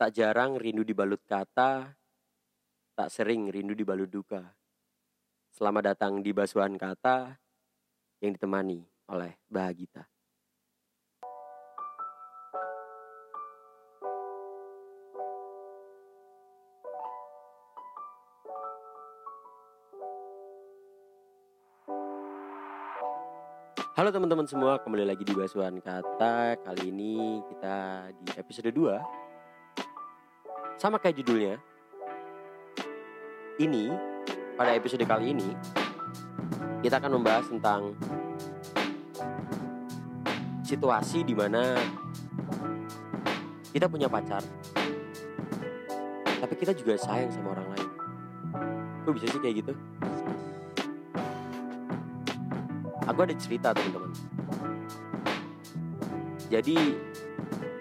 Tak jarang rindu dibalut kata, tak sering rindu dibalut duka. Selamat datang di Basuhan Kata yang ditemani oleh Bahagita. Halo teman-teman semua, kembali lagi di Basuhan Kata. Kali ini kita di episode 2. Sama kayak judulnya. Ini pada episode kali ini kita akan membahas tentang situasi di mana kita punya pacar. Tapi kita juga sayang sama orang lain. Kok bisa sih kayak gitu? aku ada cerita teman-teman jadi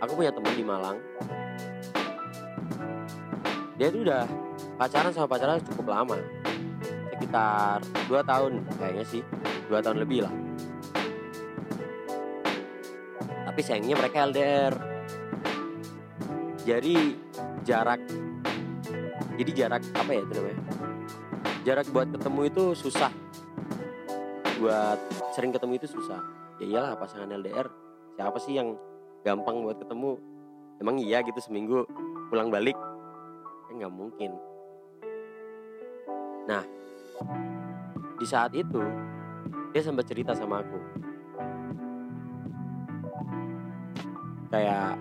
aku punya teman di Malang dia tuh udah pacaran sama pacaran cukup lama. Sekitar 2 tahun kayaknya sih. 2 tahun lebih lah. Tapi sayangnya mereka LDR jadi jarak jadi jarak apa ya itu namanya? Jarak buat ketemu itu susah. Buat sering ketemu itu susah. Ya iyalah pasangan LDR siapa sih yang gampang buat ketemu? Emang iya gitu seminggu pulang balik nggak mungkin. Nah di saat itu dia sempat cerita sama aku. Kayak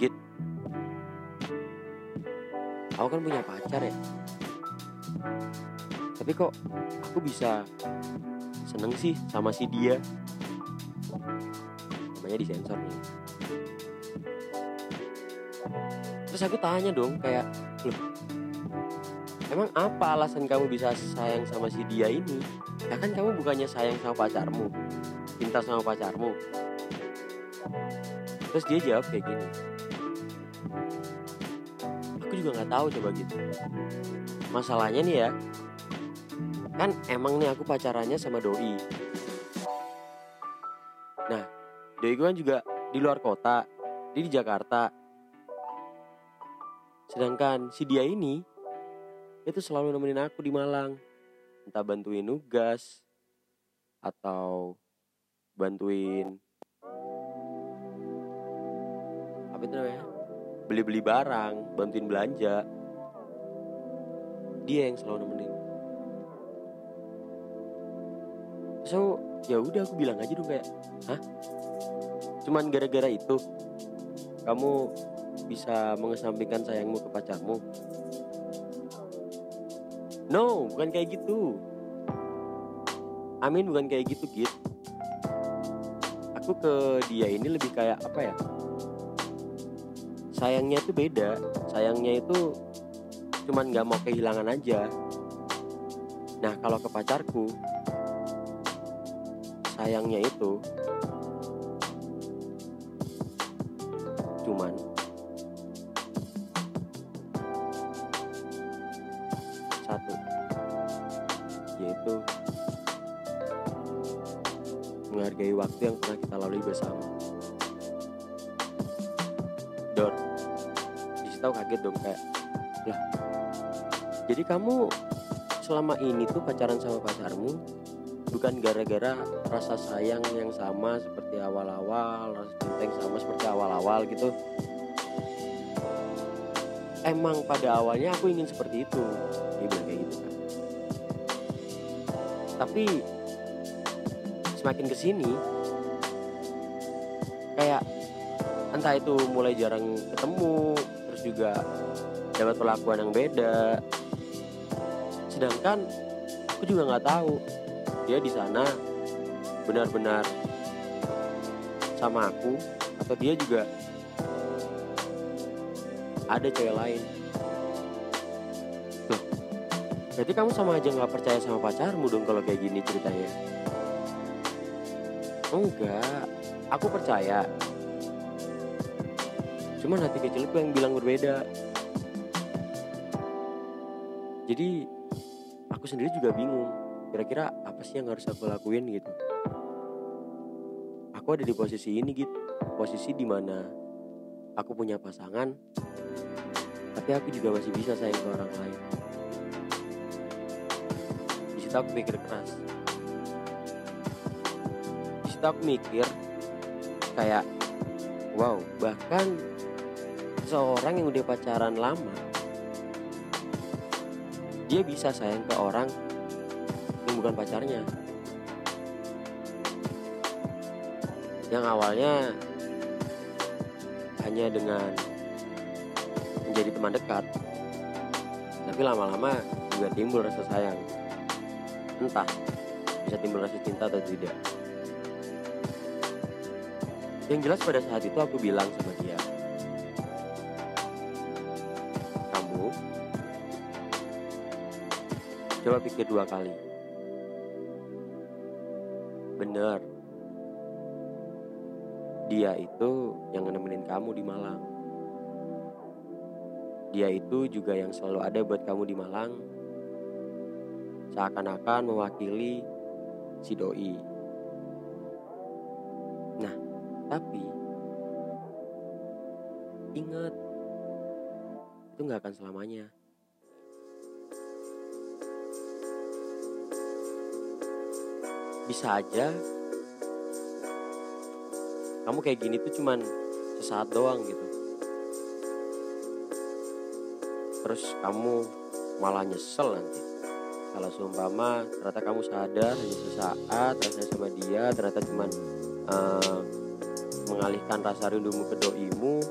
git aku kan punya pacar ya? Tapi kok aku bisa seneng sih sama si dia? Namanya disensor nih. Terus aku tanya dong kayak emang apa alasan kamu bisa sayang sama si dia ini? Ya kan kamu bukannya sayang sama pacarmu cinta sama pacarmu. Terus dia jawab kayak gini. Aku juga nggak tahu coba gitu. Masalahnya nih ya kan emang nih aku pacarannya sama doi. Nah doi gue kan juga di luar kota dia di Jakarta sedangkan si dia ini itu selalu nemenin aku di Malang. Entah bantuin nugas atau bantuin apa itu namanya? Beli-beli barang bantuin belanja. Dia yang selalu nemenin. So ya udah aku bilang aja dong kayak hah? Cuman gara-gara itu kamu bisa mengesampingkan sayangmu ke pacarmu? No bukan kayak gitu. Amin bukan kayak gitu git aku ke dia ini lebih kayak apa ya? Sayangnya itu beda. Sayangnya itu cuman nggak mau kehilangan aja. Nah kalau ke pacarku sayangnya itu menghargai waktu yang pernah kita lalui bersama. Dor di situ kaget dong kayak lah jadi kamu selama ini tuh pacaran sama pacarmu bukan gara-gara rasa sayang yang sama seperti awal-awal rasa cinta yang sama seperti awal-awal gitu? Emang pada awalnya aku ingin seperti itu dia bilang kayak gitu kan tapi semakin ke sini kayak entah itu mulai jarang ketemu terus juga dapat perlakuan yang beda. Sedangkan aku juga nggak tahu dia di sana benar-benar sama aku atau dia juga ada cewek lain. Loh berarti kamu sama aja nggak percaya sama pacarmu dong kalau kayak gini ceritanya enggak aku percaya. Cuman hati kecilku yang bilang berbeda. Jadi aku sendiri juga bingung kira-kira apa sih yang harus aku lakuin gitu. Aku ada di posisi ini gitu posisi di mana aku punya pasangan tapi aku juga masih bisa sayang ke orang lain. Di situ aku mikir keras aku mikir kayak wow bahkan seorang yang udah pacaran lama dia bisa sayang ke orang yang bukan pacarnya. Yang awalnya hanya dengan menjadi teman dekat tapi lama-lama juga timbul rasa sayang. Entah bisa timbul rasa cinta atau tidak yang jelas pada saat itu aku bilang sama dia kamu coba pikir dua kali bener dia itu yang nemenin kamu di Malang. Dia itu juga yang selalu ada buat kamu di Malang. Seakan-akan mewakili si doi. Tapi ingat itu nggak akan selamanya. Bisa aja kamu kayak gini tuh cuman sesaat doang gitu terus kamu malah nyesel nanti kalau seumpama ternyata kamu sadar hanya sesaat rasanya sama dia ternyata cuman uh, mengalihkan rasa rindumu ke doimu.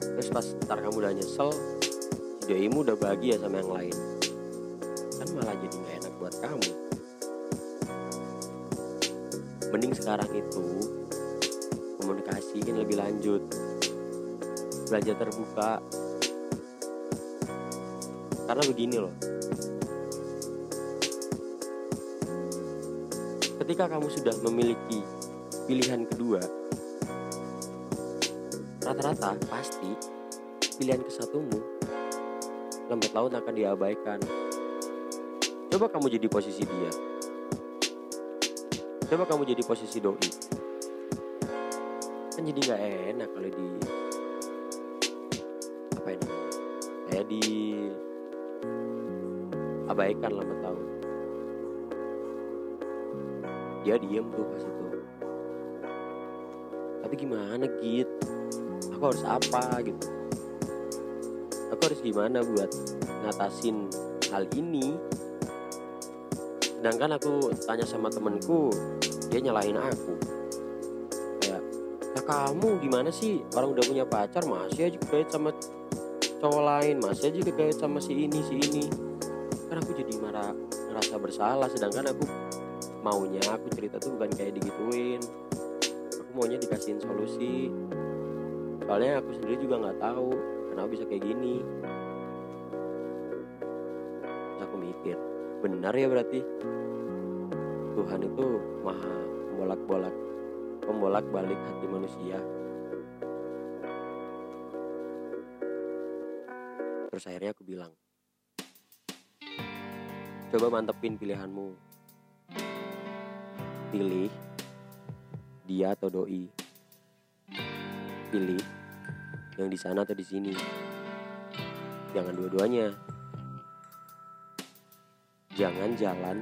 Terus pas ntar kamu udah nyesel si doimu udah bahagia sama yang lain. Kan malah jadi gak enak buat kamu. Mending sekarang itu komunikasiin lebih lanjut. Belajar terbuka. Karena begini loh. Ketika kamu sudah memiliki pilihan kedua. Rata-rata pasti pilihan kesatumu lambat laun akan diabaikan. Coba kamu jadi posisi dia. Coba kamu jadi posisi doi. Kan jadi nggak enak kalau di apa ini kayak di abaikan lama tahun. Dia diem tuh pas itu tapi gimana git? Aku harus apa gitu? Aku harus gimana buat ngatasin hal ini? Sedangkan aku tanya sama temenku dia nyalahin aku. Kayak ya kamu gimana sih? Orang udah punya pacar masih aja kait sama cowok lain masih aja kait sama si ini si ini. Kan aku jadi marah ngerasa bersalah sedangkan aku maunya aku cerita tuh bukan kayak digituin maunya dikasihin solusi. Soalnya aku sendiri juga nggak tahu kenapa bisa kayak gini. Terus aku mikir benar ya berarti? Tuhan itu maha membolak-bolak membolak-balik hati manusia. Terus akhirnya aku bilang coba mantepin pilihanmu. Pilih dia atau doi. Pilih yang di sana atau di sini. Jangan dua-duanya. Jangan jalan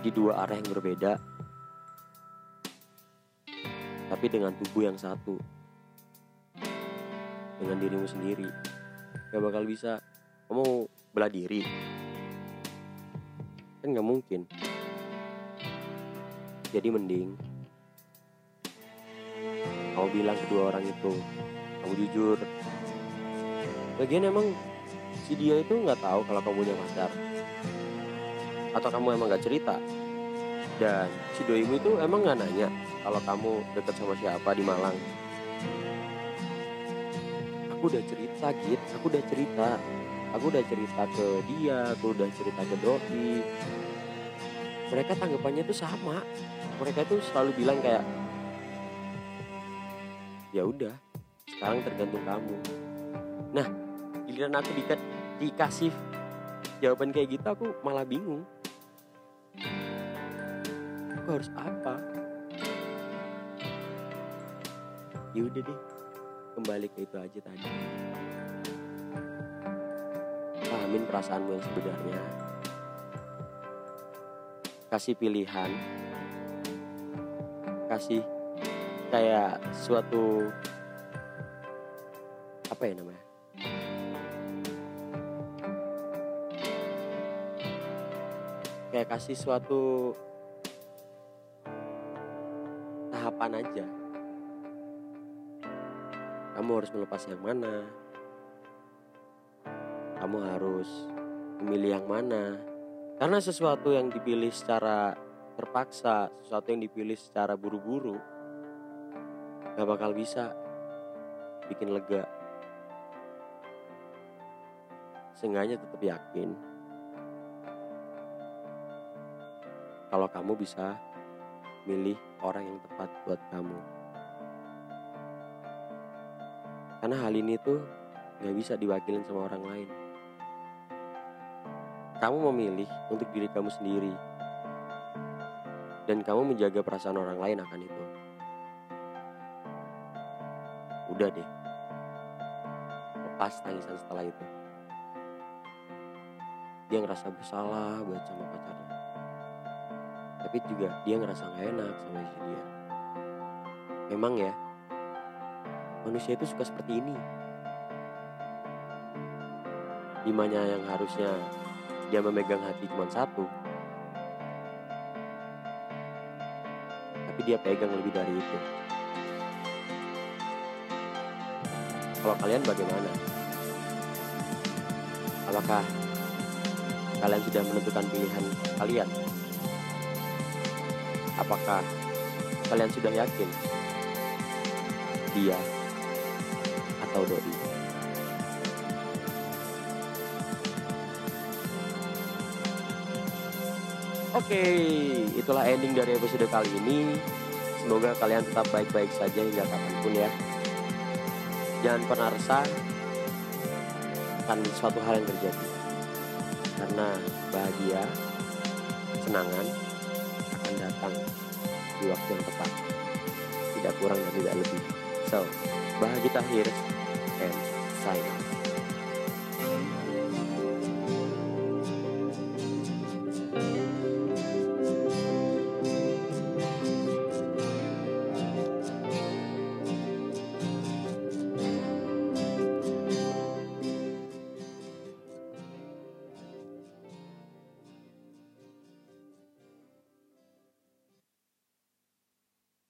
di dua arah yang berbeda tapi dengan tubuh yang satu. Dengan dirimu sendiri. Gak bakal bisa. Kamu belah diri. Kan gak mungkin jadi mending kamu bilang kedua orang itu kamu jujur. Lagian emang si dia itu nggak tahu kalau kamu punya pacar. Atau kamu emang gak cerita. Dan si doimu itu emang nggak nanya kalau kamu deket sama siapa di Malang. Aku udah cerita gitu aku udah cerita. Aku udah cerita ke dia aku udah cerita ke doi. Mereka tanggapannya tuh sama mereka tuh selalu bilang kayak ya udah sekarang tergantung kamu. Nah giliran aku di dikasih jawaban kayak gitu aku malah bingung. Aku harus apa? Ya udah deh kembali ke itu aja tadi. Pahamin perasaanmu yang sebenarnya. Kasih pilihan kasih kayak suatu apa ya namanya? Kayak kasih suatu tahapan aja. Kamu harus melepas yang mana? Kamu harus memilih yang mana? Karena sesuatu yang dipilih secara terpaksa sesuatu yang dipilih secara buru-buru gak bakal bisa bikin lega seenggaknya tetap yakin kalau kamu bisa milih orang yang tepat buat kamu. Karena hal ini tuh gak bisa diwakilin sama orang lain. Kamu memilih untuk diri kamu sendiri. Dan kamu menjaga perasaan orang lain akan itu. Udah deh. Lepas tangisan setelah itu. Dia ngerasa bersalah buat sama pacarnya tapi juga dia ngerasa gak enak sama istri dia memang ya manusia itu suka seperti ini di mana yang harusnya dia memegang hati cuma satu tapi dia pegang lebih dari itu. Kalau kalian bagaimana? Apakah kalian sudah menentukan pilihan kalian? Apakah kalian sudah yakin? Dia atau doi? Oke, itulah ending dari episode kali ini. Semoga kalian tetap baik-baik saja hingga kapan pun ya. Jangan pernah resah akan suatu hal yang terjadi. Karena bahagia, senangan, datang di waktu yang tepat tidak kurang dan tidak lebih so bahagia akhir and sign out